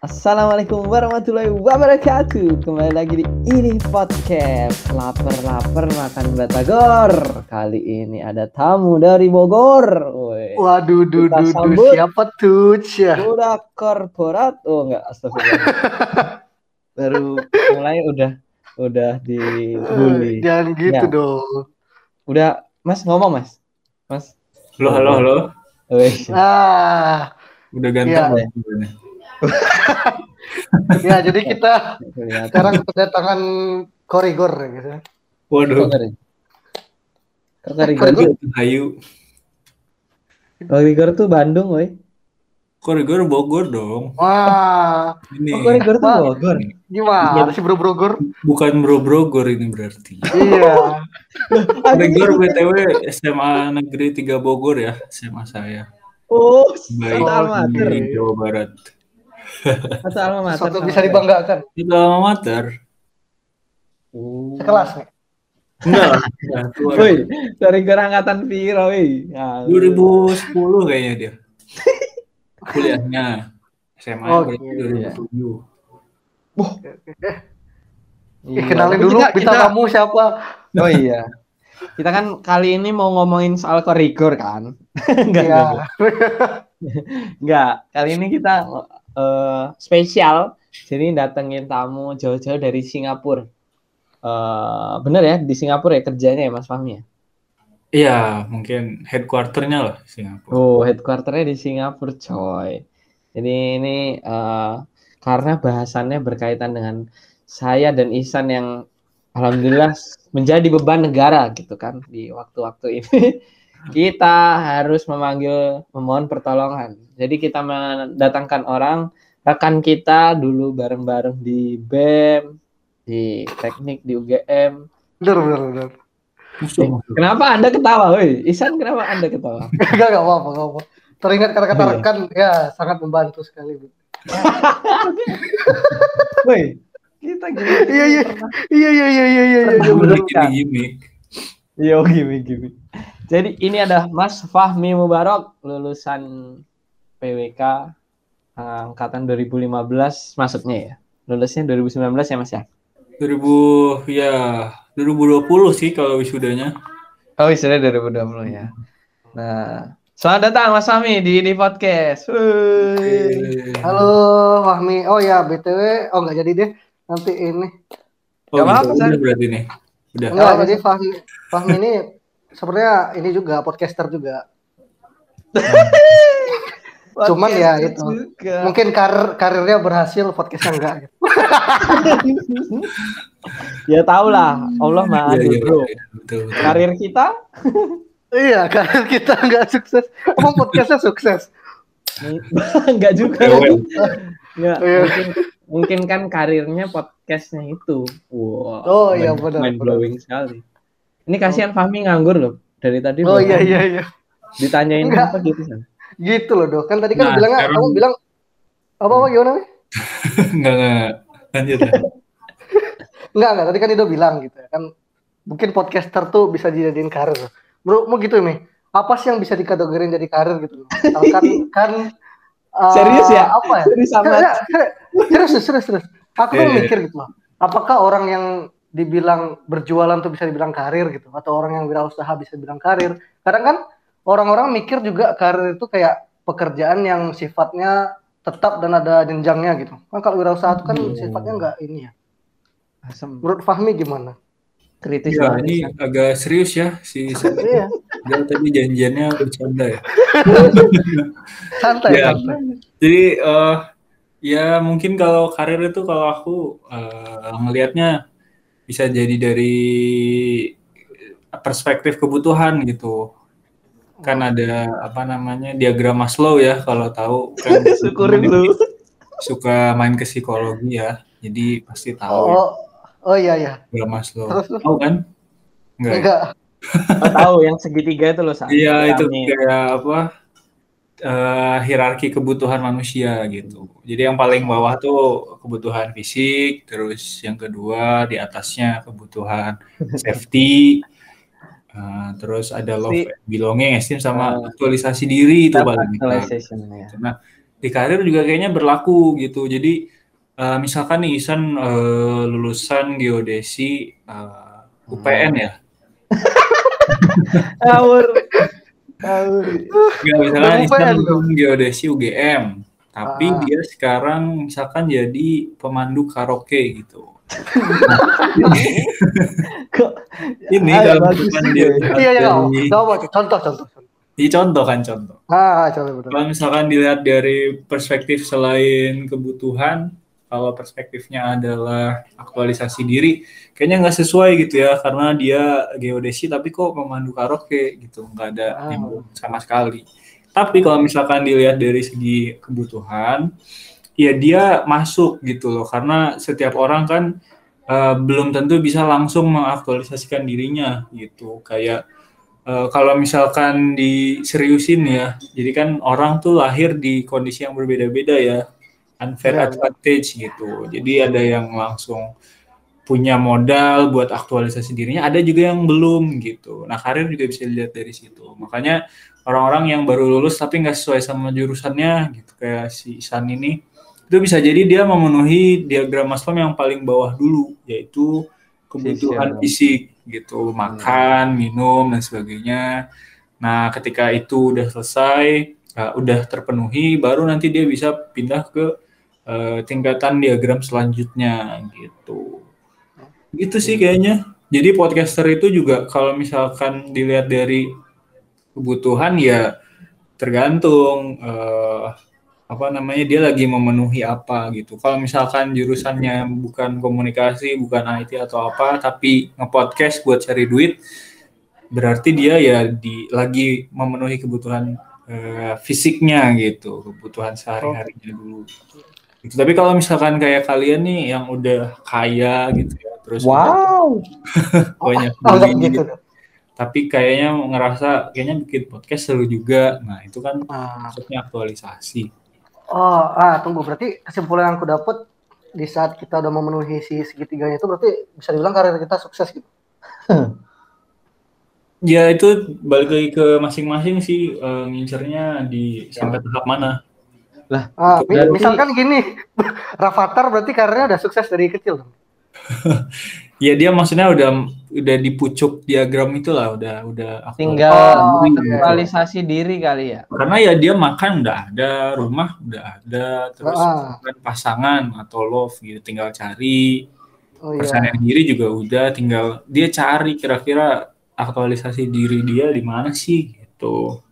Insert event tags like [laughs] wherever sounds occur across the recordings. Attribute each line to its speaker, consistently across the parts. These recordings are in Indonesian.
Speaker 1: Assalamualaikum warahmatullahi wabarakatuh Kembali lagi di ini podcast Laper-laper makan batagor Kali ini ada tamu dari Bogor Woy.
Speaker 2: Waduh, duh, duh,
Speaker 1: sambut.
Speaker 2: siapa tuh?
Speaker 1: Udah korporat Oh enggak astagfirullah [laughs] Baru mulai udah Udah dibully
Speaker 2: Jangan gitu
Speaker 1: Ya.
Speaker 2: dong.
Speaker 1: Udah Mas ngomong mas Mas
Speaker 3: Halo, halo, halo.
Speaker 2: Ah,
Speaker 3: Udah ganteng
Speaker 2: Iya.
Speaker 3: belum? [laughs]
Speaker 2: ya jadi kita sekarang kedatangan korigor gitu.
Speaker 3: Waduh,
Speaker 2: Korigor.
Speaker 1: tuh-
Speaker 3: Ayu.
Speaker 1: Kokor Igor tuh Bandung woi
Speaker 3: Korigor Bogor dong.
Speaker 2: Wah,
Speaker 3: Ini
Speaker 1: Kokor Igor tuh. Bogor
Speaker 2: gimana sih bro brogor?
Speaker 3: bukan Bro Brogor ini berarti.
Speaker 2: Iya.
Speaker 3: Korigor BTW SMA Negeri 3 Bogor ya, SMA saya.
Speaker 1: Oh,
Speaker 3: Baik. Jawa Barat.
Speaker 1: Satu alma mater. Sama
Speaker 2: bisa dibanggakan.
Speaker 3: Itu alma mater.
Speaker 1: Oh.
Speaker 2: Sekelas nih.
Speaker 3: Enggak. [laughs] enggak.
Speaker 1: Woi, dari angkatan piro woi? Ya,
Speaker 3: 2010 kayaknya dia. [laughs] Kuliahnya. SMA
Speaker 2: Oh,
Speaker 3: berarti
Speaker 1: iya.
Speaker 3: 2007.
Speaker 2: Eh, kenalin
Speaker 1: Tapi
Speaker 2: dulu
Speaker 1: kita-
Speaker 2: bintang
Speaker 1: kita-
Speaker 2: tamu siapa?
Speaker 1: Oh iya. Kita kan kali ini mau ngomongin soal korigor kan? [laughs] enggak,
Speaker 2: Iya.
Speaker 1: enggak, enggak. Kali ini kita eh, spesial. Jadi datengin tamu jauh-jauh dari Singapura. Eh bener ya di Singapura ya kerjanya ya Mas Fahmi ya?
Speaker 3: Iya, mungkin headquarternya lah Singapura.
Speaker 1: Oh, headquarternya di Singapura, coy. Jadi ini eh, karena bahasannya berkaitan dengan saya dan Ihsan yang alhamdulillah menjadi beban negara gitu kan di waktu-waktu ini. [laughs] Kita harus memanggil memohon pertolongan. Jadi kita mendatangkan orang rekan kita dulu bareng-bareng di BEM, di teknik di UGM.
Speaker 2: Bener, bener, bener.
Speaker 3: Musuh, musuh.
Speaker 1: Kenapa Anda ketawa, woi? Ihsan kenapa Anda ketawa? [laughs]
Speaker 2: Enggak, enggak apa-apa, enggak apa. Teringat kata-kata
Speaker 1: Iya.
Speaker 2: rekan, ya sangat membantu sekali. [laughs]
Speaker 1: Woi, kita gini.
Speaker 2: Iya, iya. Iya, iya, iya, iya, iya, iya, iya,
Speaker 3: Udah
Speaker 2: bener.
Speaker 3: gini gimmick.
Speaker 1: Jadi ini ada Mas Fahmi Mubarok lulusan PWK angkatan 2015 masuknya ya. Lulusnya 2019 ya Mas ya.
Speaker 3: 2000 ya 2020 sih kalau wisudanya.
Speaker 1: Oh, sudah 2020 ya. Nah, selamat datang Mas Fahmi di di podcast. Wuih.
Speaker 2: Halo Fahmi. Oh ya, BTW, oh enggak jadi deh. Nanti ini.
Speaker 3: Oh,
Speaker 1: Gak apa-apa,
Speaker 3: berarti nih. Udah.
Speaker 2: Enggak, jadi Fahmi, Fahmi ini sebenarnya ini juga podcaster juga. [laughs] Cuman ya
Speaker 1: Podcast
Speaker 2: itu.
Speaker 1: juga.
Speaker 2: Mungkin karir karirnya berhasil, podcastnya enggak. gitu. [laughs]
Speaker 1: ya tau lah, Allah Maha
Speaker 3: Iya, iya,
Speaker 1: Adil, Bro.
Speaker 3: iya, betul, betul.
Speaker 1: Karir kita [laughs]
Speaker 2: Iya, karir kita enggak sukses. Emang podcastnya sukses.
Speaker 1: enggak juga. Ya,
Speaker 2: Iya.
Speaker 1: mungkin, mungkin kan karirnya podcastnya itu. Wow.
Speaker 2: Oh, iya, benar,
Speaker 1: Mind blowing sekali. Ini kasihan Fahmi nganggur loh. Dari tadi
Speaker 2: Oh iya iya iya.
Speaker 1: ditanyain
Speaker 2: Enggak.
Speaker 1: apa gitu kan.
Speaker 2: Gitu loh, Dok. Kan tadi kan
Speaker 3: Nah,
Speaker 2: bilangnya
Speaker 3: sekarang-
Speaker 2: kamu bilang apa apa gimana? [laughs]
Speaker 3: Enggak enggak. Lanjut. ya. [laughs]
Speaker 2: Enggak, enggak. Tadi kan Ido bilang gitu ya. Kan mungkin podcaster tuh bisa dijadiin karir. Bro, mau gitu Mi. Apa sih yang bisa dikategorin jadi karir gitu? Misalkan [laughs] kan eh,
Speaker 1: Serius ya?
Speaker 2: Apa ya?
Speaker 1: Serius amat.
Speaker 2: Serius, serius, serius. Aku tuh
Speaker 3: Iya, iya.
Speaker 2: mikir gitu loh. Apakah orang yang dibilang berjualan tuh bisa dibilang karir gitu atau orang yang wirausaha bisa dibilang karir? Kadang kan orang-orang mikir juga karir itu kayak pekerjaan yang sifatnya tetap dan ada jenjangnya gitu. Kan kalau wirausaha itu kan
Speaker 1: Hmm.
Speaker 2: sifatnya enggak ini ya.
Speaker 1: Asem
Speaker 2: Menurut Fahmi gimana?
Speaker 1: kritis
Speaker 3: Ya,
Speaker 1: banget.
Speaker 3: ini agak serius ya si.
Speaker 2: Iya,
Speaker 3: Dia tadi janjiannya bercanda ya. [laughs]
Speaker 2: santai, santai.
Speaker 3: Jadi eh ya mungkin kalau karir itu kalau aku eh, ngelihatnya bisa jadi dari perspektif kebutuhan gitu. Kan ada apa namanya diagram Maslow ya kalau tahu kan [laughs]
Speaker 1: Syukurin lu.
Speaker 3: suka main ke psikologi ya. Jadi pasti tahu ya,
Speaker 2: Oh, oh iya iya.
Speaker 3: diagram Maslow.
Speaker 2: Terus.
Speaker 3: Tahu kan? Enggak. ya?
Speaker 2: Enggak.
Speaker 1: Oh, tahu yang segitiga itu loh.
Speaker 3: Iya itu kayak apa eh, hierarki kebutuhan manusia gitu. Jadi yang paling bawah tuh kebutuhan fisik, terus yang kedua di atasnya kebutuhan [laughs] safety, eh, terus ada love and belonging, esteem sama
Speaker 1: Ah.
Speaker 3: aktualisasi diri itu paling
Speaker 1: ya.
Speaker 3: Nah di karir juga kayaknya berlaku gitu. Jadi uh, misalkan nih Isan uh, lulusan geodesi uh, UPN ya. [laughs]
Speaker 2: Awur.
Speaker 3: Gak misalkan Isan lulusan geodesi UGM, tapi ah. dia sekarang misalkan jadi pemandu karaoke gitu. [laughs] ini kalau bukan dia
Speaker 2: iya iya contoh contoh contoh
Speaker 3: di contoh kan contoh.
Speaker 2: Ah, contoh betul.
Speaker 3: Kalau misalkan dilihat dari perspektif selain kebutuhan, kalau perspektifnya adalah aktualisasi diri, kayaknya nggak sesuai gitu ya, karena dia geodesi tapi kok pemandu karaoke gitu, nggak ada ah. yang sama sekali. Tapi kalau misalkan dilihat dari segi kebutuhan, ya dia masuk gitu loh, karena setiap orang kan uh, belum tentu bisa langsung mengaktualisasikan dirinya gitu, kayak uh, kalau misalkan diseriusin ya, jadi kan orang tuh lahir di kondisi yang berbeda-beda ya, unfair ya, advantage gitu. Jadi ada yang langsung punya modal buat aktualisasi dirinya, ada juga yang belum gitu. Nah karir juga bisa dilihat dari situ. Makanya orang-orang yang baru lulus tapi nggak sesuai sama jurusannya gitu kayak si Isan ini, itu bisa jadi dia memenuhi diagram Maslow yang paling bawah dulu, yaitu kebutuhan fisik gitu, makan, minum dan sebagainya. Nah, ketika itu udah selesai, uh, udah terpenuhi, baru nanti dia bisa pindah ke uh, tingkatan diagram selanjutnya gitu. Gitu sih kayaknya. Jadi podcaster itu juga kalau misalkan dilihat dari kebutuhan ya tergantung uh, apa namanya dia lagi memenuhi apa gitu. Kalau misalkan jurusannya bukan komunikasi, bukan IT atau apa, tapi ngepodcast buat cari duit, berarti dia ya di lagi memenuhi kebutuhan uh, fisiknya gitu, kebutuhan sehari-harinya dulu. Gitu. Tapi kalau misalkan kayak kalian nih yang udah kaya gitu ya, terus
Speaker 2: wow [laughs]
Speaker 3: banyak oh, duit gitu. Tapi kayaknya ngerasa kayaknya bikin podcast seru juga. Nah, itu kan ah. maksudnya aktualisasi
Speaker 2: Oh, ah tunggu berarti kesimpulan yang aku dapat di saat kita udah memenuhi si segitiganya itu berarti bisa dibilang karir kita sukses gitu.
Speaker 3: ya itu balik lagi ke masing-masing sih uh, ngincernya di sampai tahap mana.
Speaker 2: Lah, ah, berarti... misalkan gini, [laughs] Rafathar berarti karirnya udah sukses dari kecil dong. [laughs]
Speaker 3: ya dia maksudnya udah udah dipucuk diagram itulah udah udah
Speaker 1: tinggal oh, aktualisasi diri kali ya.
Speaker 3: Karena ya dia makan udah ada rumah udah ada terus ah. pasangan atau love gitu tinggal cari. Oh, iya. diri juga udah tinggal dia cari kira-kira aktualisasi diri dia di mana sih gitu.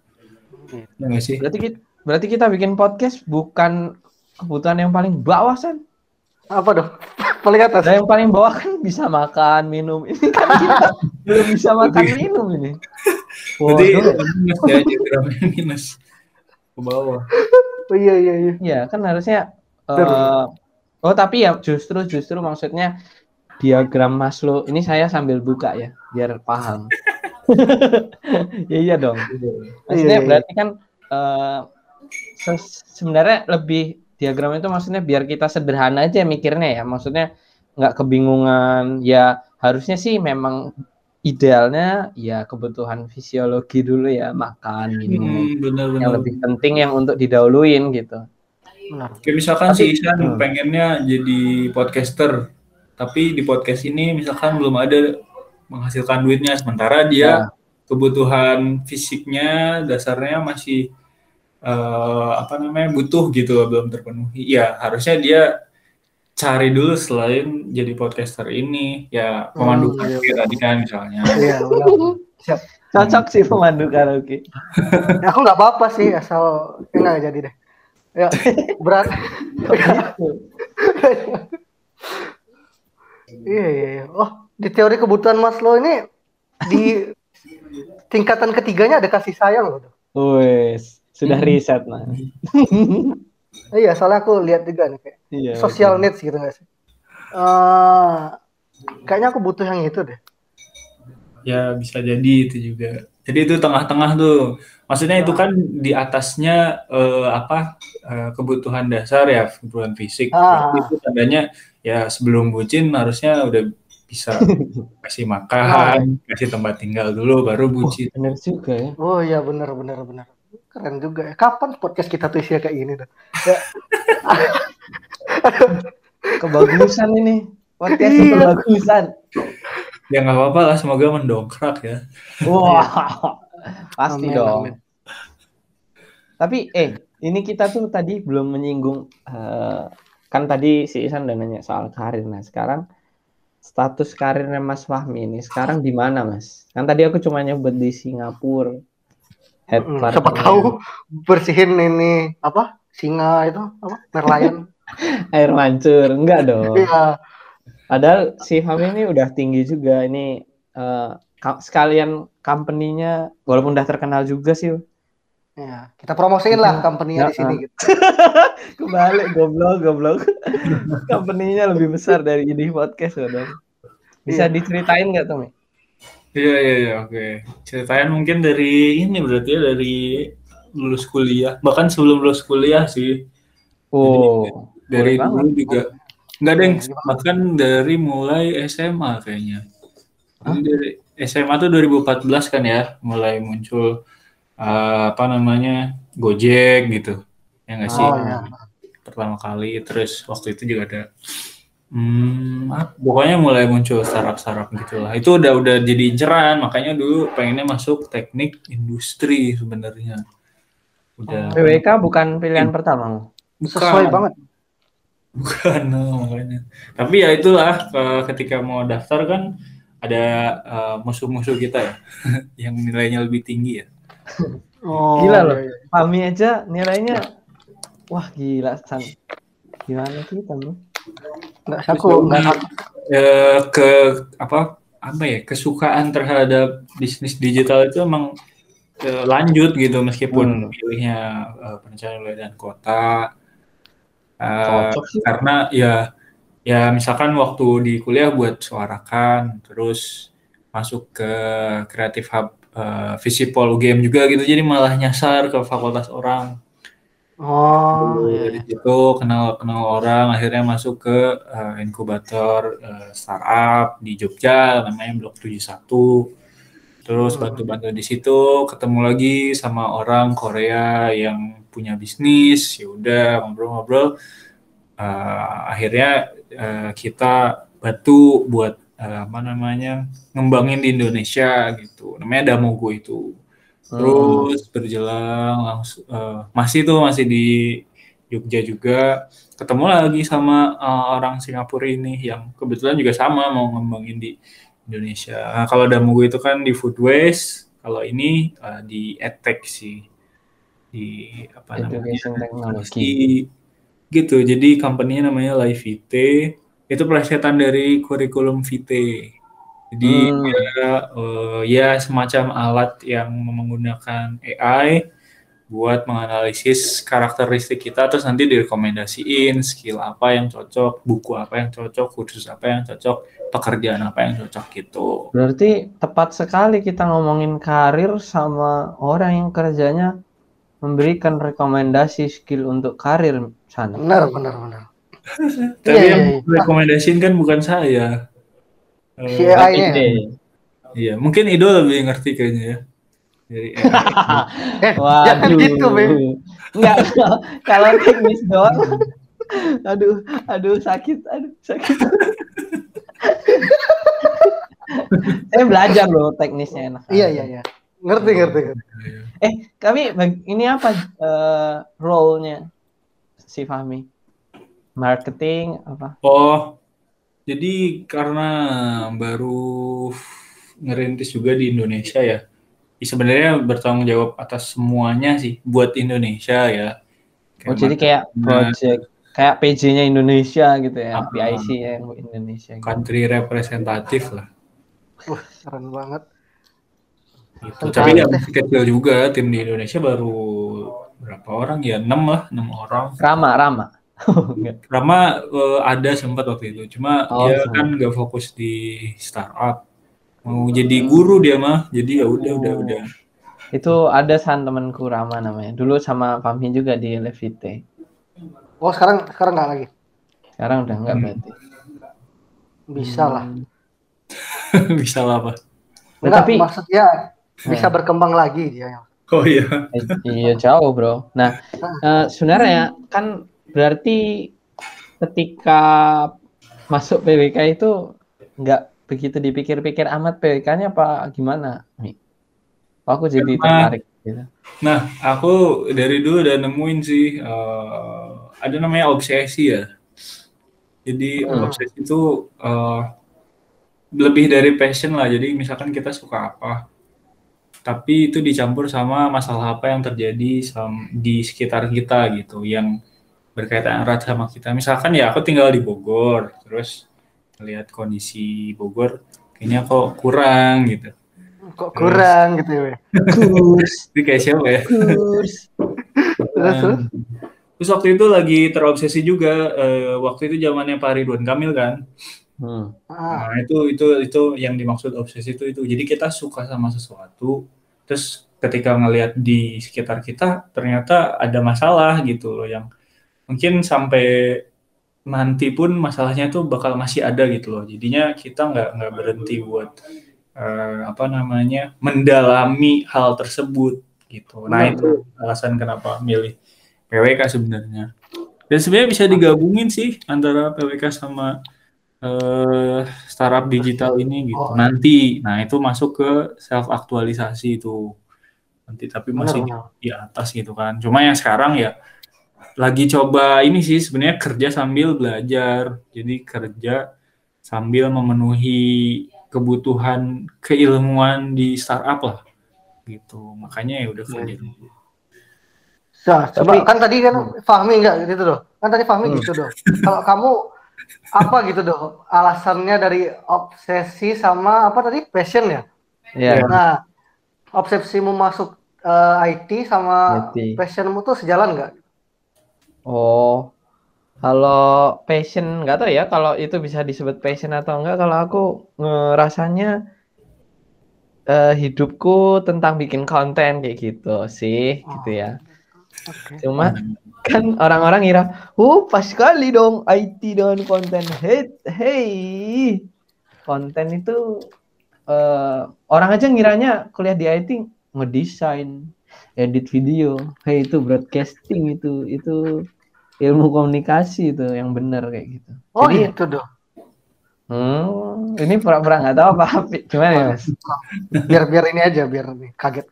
Speaker 1: Ya sih? Berarti kita, berarti kita bikin podcast bukan kebutuhan yang paling bawah san.
Speaker 2: Apa dong? [laughs] Paling atas.
Speaker 1: Nah, yang paling bawah kan bisa makan minum. Ini kan [laughs] kita belum bisa makan minum ini.
Speaker 3: Jadi minus ya minus? Ke bawah.
Speaker 2: Oh [laughs] iya iya. Iya
Speaker 1: ya kan harusnya uh, oh tapi ya justru justru maksudnya diagram Maslow ini saya sambil buka ya biar paham. Ya iya dong. Maksudnya iya, iya. berarti kan uh, sebenarnya lebih diagram itu maksudnya biar kita sederhana aja mikirnya ya maksudnya nggak kebingungan ya harusnya sih memang idealnya ya kebutuhan fisiologi dulu ya makan minum hmm, bener, bener. yang lebih penting yang untuk didahuluin gitu
Speaker 3: Kayak misalkan si Isan hmm. pengennya jadi podcaster tapi di podcast ini misalkan belum ada menghasilkan duitnya sementara dia ya. kebutuhan fisiknya dasarnya masih uh, apa namanya butuh gitu loh belum terpenuhi. Ya harusnya dia cari dulu selain jadi podcaster ini. Ya pemandu hmm, karaoke iya. tadi kan misalnya. Iya
Speaker 1: siap. Cocok sih pemandu karaoke. [laughs]
Speaker 2: Ya, aku nggak apa-apa sih asal enggak jadi deh. Ya berat. [laughs] Iya iya iya. Oh di teori kebutuhan Maslow ini di [laughs] tingkatan ketiganya ada kasih sayang loh.
Speaker 1: Wes. Sudah hmm. riset nah. [laughs]
Speaker 2: iya, soalnya aku lihat juga nih kayak iya, social needs gitu gak sih? Uh, kayaknya aku butuh yang itu deh.
Speaker 3: Ya bisa jadi itu juga. Jadi itu tengah-tengah tuh. Maksudnya itu kan di atasnya uh, apa uh, kebutuhan dasar ya kebutuhan fisik. Ah. itu tandanya ya sebelum bucin harusnya udah bisa [laughs] kasih makan, ah. kasih tempat tinggal dulu baru bucin.
Speaker 1: Oh, bener juga ya.
Speaker 2: Oh iya benar benar benar keren juga ya. Kapan podcast kita tuh isinya kayak gini dah? Ya. [laughs]
Speaker 1: Kebagusan ini. Podcast
Speaker 2: Iya.
Speaker 1: kebagusan.
Speaker 3: Ya nggak apa-apa lah, semoga mendongkrak ya.
Speaker 1: Wah. Pasti
Speaker 2: Amin,
Speaker 1: dong.
Speaker 2: amin.
Speaker 1: Tapi eh ini kita tuh tadi belum menyinggung eh, kan tadi si Isan udah nanya soal karir. Nah, sekarang status karirnya Mas Fahmi ini sekarang di mana, Mas? Kan tadi aku cuma nyebut di Singapura.
Speaker 2: Hmm,
Speaker 1: Headquarter-nya.
Speaker 2: siapa tahu bersihin ini apa singa itu apa merlion [laughs]
Speaker 1: air mancur. Enggak dong.
Speaker 2: iya
Speaker 1: Padahal si Fahmi ini udah tinggi juga. Ini eh, ka- sekalian company-nya walaupun udah terkenal juga sih.
Speaker 2: iya kita promosiin lah company-nya di
Speaker 1: Ya,
Speaker 2: sini
Speaker 1: ah.
Speaker 2: gitu [laughs]
Speaker 1: Kebalik goblok goblok. [laughs] Company-nya lebih besar dari ini podcast loh dong. Bisa
Speaker 2: Iya.
Speaker 1: diceritain nggak tuh, Mi?
Speaker 3: Iya iya iya oke. Ceritain mungkin dari ini berarti ya dari lulus kuliah, bahkan sebelum lulus kuliah sih.
Speaker 1: Oh,
Speaker 3: Dari
Speaker 1: boleh
Speaker 3: dulu
Speaker 1: banget.
Speaker 3: juga nggak ada yang bahkan dari mulai SMA kayaknya.
Speaker 1: Hah?
Speaker 3: Jadi dari SMA tuh 2014 kan ya mulai muncul eh, apa namanya Gojek gitu. Ya nggak sih?
Speaker 2: oh ya
Speaker 3: pertama kali terus waktu itu juga ada hmm, apa, pokoknya mulai muncul startup-startup gitu lah itu udah udah jadi inceran makanya dulu pengennya masuk teknik industri sebenarnya udah
Speaker 1: PWK bukan pilihan pertama.
Speaker 2: sesuai
Speaker 3: Bukan.
Speaker 2: banget
Speaker 3: bukan no, makanya tapi ya itulah eh, ketika mau daftar kan ada eh, musuh-musuh kita ya [laughs] yang nilainya lebih tinggi ya
Speaker 2: oh,
Speaker 1: Gila loh.
Speaker 2: iya, iya.
Speaker 1: Fahmi aja nilainya wah gila San. Gimana kita, Mi?
Speaker 2: Nggak aku nggak
Speaker 3: eh, ke apa apa ya kesukaan terhadap bisnis digital itu emang eh, lanjut gitu meskipun
Speaker 1: Hmm.
Speaker 3: pilihnya eh, perencanaan wilayah dan kota. Eh, karena ya ya misalkan waktu di kuliah buat suarakan terus masuk ke kreatif hub eh, Visipol UGM juga gitu jadi malah nyasar ke fakultas orang
Speaker 2: oh iya,
Speaker 3: dari situ kenal kenal orang akhirnya masuk ke eh, inkubator eh, startup di Jogja namanya Blok 71 terus
Speaker 2: Hmm.
Speaker 3: bantu-bantu di situ ketemu lagi sama orang Korea yang punya bisnis ya udah ngobrol-ngobrol. Eh, akhirnya eh, kita bantu buat eh, apa namanya ngembangin di Indonesia gitu. Namanya Damogo itu terus berjalan langsung eh, masih tuh masih di Jogja juga ketemu lagi sama eh, orang Singapura ini yang kebetulan juga sama mau ngembangin di Indonesia. Nah, kalau Damogo itu kan di food waste, kalau ini eh, di edtech sih di apa
Speaker 1: Education
Speaker 3: namanya
Speaker 1: Technology.
Speaker 3: gitu. Jadi company-nya namanya Live VT. Itu plesetan dari kurikulum VT. Jadi
Speaker 1: Hmm.
Speaker 3: dia, eh, ya semacam alat yang menggunakan AI buat menganalisis karakteristik kita terus nanti direkomendasiin skill apa yang cocok, buku apa yang cocok, kursus apa yang cocok, pekerjaan apa yang cocok gitu.
Speaker 1: Berarti tepat sekali kita ngomongin karir sama orang yang kerjanya memberikan rekomendasi skill untuk karir sana.
Speaker 2: benar benar benar [laughs]
Speaker 3: Tapi
Speaker 2: Iya,
Speaker 3: yang
Speaker 2: iya, iya.
Speaker 3: rekomendasiin kan bukan saya. Eh,
Speaker 2: Si AI-nya.
Speaker 1: Ide.
Speaker 3: Iya, mungkin Ido lebih ngerti kayaknya ya. Dari AI. [laughs]
Speaker 2: eh jangan
Speaker 1: Waduh.
Speaker 2: gitu Bim
Speaker 1: Enggak, [laughs] kalau teknis doang. Aduh, aduh sakit, aduh sakit. [laughs] Saya belajar loh teknisnya enak.
Speaker 2: iya iya iya ngerti ngerti ngerti.
Speaker 1: Eh, kami ini apa eh, role-nya si Fahmi? Marketing apa?
Speaker 3: Oh, jadi karena baru ngerintis juga di Indonesia ya. ya sebenarnya bertanggung jawab atas semuanya sih buat Indonesia ya.
Speaker 1: Oh, jadi kayak project kayak PJ-nya Indonesia gitu ya,
Speaker 3: Ah.
Speaker 1: PIC yang Indonesia. Gitu.
Speaker 3: country representatif lah.
Speaker 2: Wah, keren banget
Speaker 3: Gitu. Tapi ya masih kecil juga tim di Indonesia baru berapa orang ya? Enam lah, enam orang.
Speaker 1: Rama, Rama. [laughs]
Speaker 3: Rama eh, ada sempat waktu itu, cuma
Speaker 1: Oh,
Speaker 3: dia
Speaker 1: sempat.
Speaker 3: kan nggak fokus di startup. Mau jadi guru dia mah, jadi ya udah udah
Speaker 1: Oh.
Speaker 3: udah.
Speaker 1: Itu ada san temanku Rama namanya. Dulu sama Fahmi juga di Levite.
Speaker 2: oh sekarang sekarang nggak lagi
Speaker 1: Sekarang udah enggak
Speaker 3: Hmm.
Speaker 1: berarti.
Speaker 2: bisa lah [laughs]
Speaker 3: Bisa lah apa?
Speaker 1: Nah,
Speaker 2: Enggak,
Speaker 1: tapi
Speaker 2: maksudnya bisa berkembang lagi dia yang
Speaker 3: Oh iya.
Speaker 1: Eh, iya jauh bro. Nah [laughs] eh, sebenarnya kan berarti ketika masuk PWK itu nggak begitu dipikir-pikir amat PWK-nya apa gimana? Aku jadi
Speaker 3: Karena-
Speaker 1: tertarik. Gitu.
Speaker 3: Nah, aku dari dulu udah nemuin sih eh, ada namanya obsesi ya. Jadi
Speaker 1: Hmm.
Speaker 3: obsesi itu eh, lebih dari passion lah. Jadi misalkan kita suka apa, tapi itu dicampur sama masalah apa yang terjadi di sekitar kita gitu, yang berkaitan erat sama kita. Misalkan ya aku tinggal di Bogor, terus lihat kondisi Bogor, kayaknya kok kurang gitu.
Speaker 2: Kok kurang gitu ya.
Speaker 1: Kurs, [laughs]
Speaker 3: Ini kayak siapa ya?
Speaker 1: kurs.
Speaker 2: Terus, terus?
Speaker 3: Terus waktu itu lagi terobsesi juga eh, waktu itu zamannya Pak Ridwan Kamil kan.
Speaker 1: Hmm.
Speaker 2: Ah,
Speaker 3: Nah, itu itu itu yang dimaksud obsesi itu itu. Jadi kita suka sama sesuatu terus ketika ngelihat di sekitar kita ternyata ada masalah gitu loh yang mungkin sampai nanti pun masalahnya itu bakal masih ada gitu loh. Jadinya kita nggak nggak berhenti buat eh, apa namanya mendalami hal tersebut gitu. Nah, itu alasan kenapa milih PWK sebenarnya. Dan sebenarnya bisa digabungin sih antara PWK sama eh, startup digital ini gitu.
Speaker 2: Oh.
Speaker 3: Nanti, nah itu masuk ke self aktualisasi itu. Nanti tapi masih di atas gitu kan. Cuma yang sekarang ya lagi coba ini sih sebenarnya kerja sambil belajar. Jadi kerja sambil memenuhi kebutuhan keilmuan di startup lah gitu. Makanya ya udah kerja
Speaker 2: iya.
Speaker 3: dulu.
Speaker 2: Nah, coba
Speaker 1: Tapi-
Speaker 2: kan tadi kan Fahmi enggak gitu doh. Kan tadi Fahmi
Speaker 1: Hmm.
Speaker 2: gitu doh. Kalau kamu apa gitu doh alasannya dari obsesi sama apa tadi passion ya?
Speaker 1: Ya.
Speaker 2: Nah, obsesimu masuk eh, IT sama
Speaker 1: IT.
Speaker 2: passionmu tuh sejalan nggak?
Speaker 1: Oh, kalau passion nggak tahu ya kalau itu bisa disebut passion atau enggak. Kalau aku ngerasanya eh, hidupku tentang bikin konten kayak gitu sih,
Speaker 2: Oh.
Speaker 1: gitu ya.
Speaker 2: Oke.
Speaker 1: Cuma kan orang-orang ngira, oh pas sekali dong IT dengan konten. Hey, hey, konten itu eh, orang aja ngiranya kuliah di IT ngedesain, edit video. Hey itu broadcasting itu, itu ilmu komunikasi itu yang benar kayak gitu.
Speaker 2: Oh,
Speaker 1: Jadi,
Speaker 2: itu doh.
Speaker 1: hmm, ini pura-pura nggak tahu apa gimana ya mas?
Speaker 2: Biar biar ini aja biar nih kaget.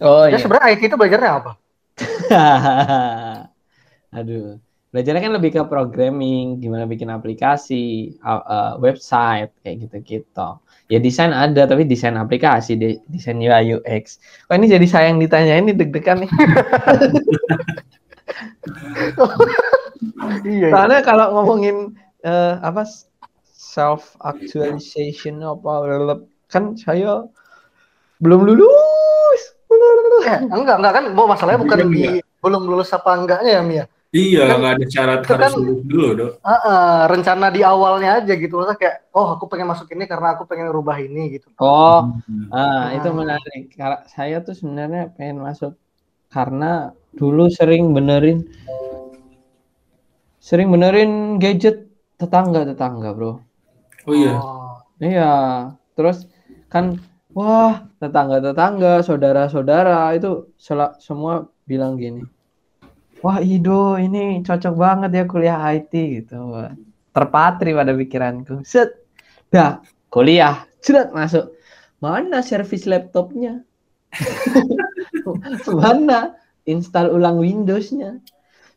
Speaker 1: Oh
Speaker 2: Ya
Speaker 1: iya.
Speaker 2: sebenarnya IT itu belajarnya apa? [laughs]
Speaker 1: Aduh, belajarnya kan lebih ke programming, gimana bikin aplikasi, uh, uh, website, kayak gitu-gitu. Ya desain ada, tapi desain aplikasi, de- desain UI UX. Kok ini jadi sayang ditanya ini deg-degan nih. [laughs]
Speaker 2: Iya. iya.
Speaker 1: Soalnya kalau ngomongin eh, apa self actualization apa kan saya belum lulus.
Speaker 2: Eh, enggak enggak kan mau masalahnya bukan
Speaker 3: Iya,
Speaker 2: di belum lulus apa enggaknya ya Mia.
Speaker 3: Iya,
Speaker 2: Kan-
Speaker 3: nggak ada syarat
Speaker 2: itu
Speaker 3: harus
Speaker 2: kan-
Speaker 3: lulus dulu, Dok.
Speaker 2: Ah, ah, rencana di awalnya aja gitu Maksudnya kayak oh aku pengen masuk ini karena aku pengen rubah ini gitu.
Speaker 1: Oh,
Speaker 3: Hmm.
Speaker 1: Ah, itu
Speaker 2: Ah.
Speaker 1: menarik. Karena saya tuh sebenarnya pengen masuk karena dulu sering benerin sering benerin gadget tetangga-tetangga, Bro.
Speaker 3: Oh iya.
Speaker 2: Oh.
Speaker 1: Iya. Terus kan wah, tetangga-tetangga, saudara-saudara itu sela- semua bilang gini. Wah, Ido ini cocok banget ya kuliah IT gitu. Terpatri pada pikiranku. Set. Dah, kuliah. Cerat masuk. Mana servis laptopnya? [laughs] Mana install ulang Windows-nya?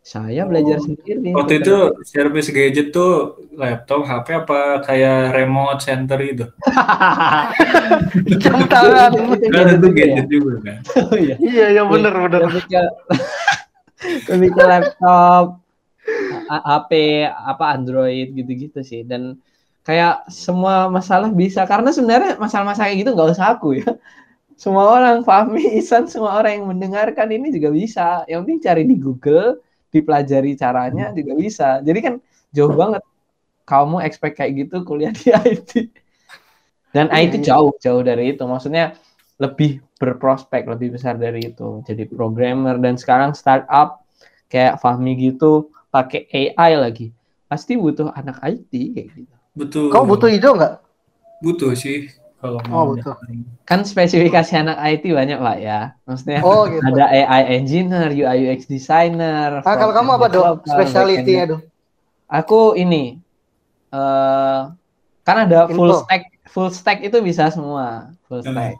Speaker 1: Saya belajar
Speaker 3: Oh.
Speaker 1: sendiri.
Speaker 3: Waktu itu service gadget tuh laptop, HP apa kayak remote center itu?
Speaker 2: Jam tangan.
Speaker 1: Itu
Speaker 3: Kan
Speaker 1: gadget
Speaker 3: itu
Speaker 1: juga ya?
Speaker 3: gadget juga kan.
Speaker 1: Oh iya.
Speaker 2: Iya iya bener bener.
Speaker 1: lebih ke [laughs] lebih ke laptop HP apa Android gitu-gitu sih dan kayak semua masalah bisa karena sebenarnya masalah-masalah kayak gitu nggak usah aku ya semua orang Fahmi Isan semua orang yang mendengarkan ini juga bisa yang penting cari di Google dipelajari caranya juga bisa jadi kan jauh banget kamu expect kayak gitu kuliah di [laughs] IT dan
Speaker 2: Iya,
Speaker 1: IT
Speaker 2: iya.
Speaker 1: jauh jauh dari itu maksudnya lebih berprospek lebih besar dari itu jadi programmer dan sekarang startup kayak Fahmi gitu pakai AI lagi pasti butuh anak IT kayak gitu
Speaker 3: Betul.
Speaker 2: Kau butuh hijau nggak?
Speaker 3: butuh sih. Kalau
Speaker 2: Oh,
Speaker 3: mau
Speaker 2: betul.
Speaker 3: daftarin.
Speaker 1: Kan spesifikasi anak IT banyak pak ya. Maksudnya
Speaker 2: Oh gitu.
Speaker 1: ada AI engineer, UI UX designer.
Speaker 2: Nah, kalau kamu apa dok?
Speaker 1: front-end
Speaker 2: Spesialitinya dok?
Speaker 1: Aku ini eh kan ada full
Speaker 2: Info.
Speaker 1: stack, full stack itu bisa semua, full
Speaker 3: Hmm.
Speaker 1: stack.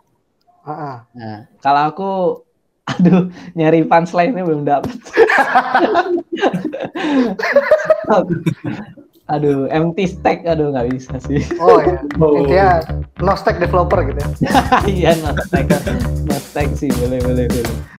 Speaker 2: Heeh.
Speaker 1: Nah, kalau aku [laughs] aduh nyari punchline-nya belum dapet. [laughs] aduh, empty stack aduh nggak bisa sih.
Speaker 2: Oh ya. [laughs]
Speaker 3: Oh.
Speaker 2: Intinya no stack developer gitu ya. [laughs]
Speaker 1: Iya, no stack. No stack sih, boleh boleh boleh.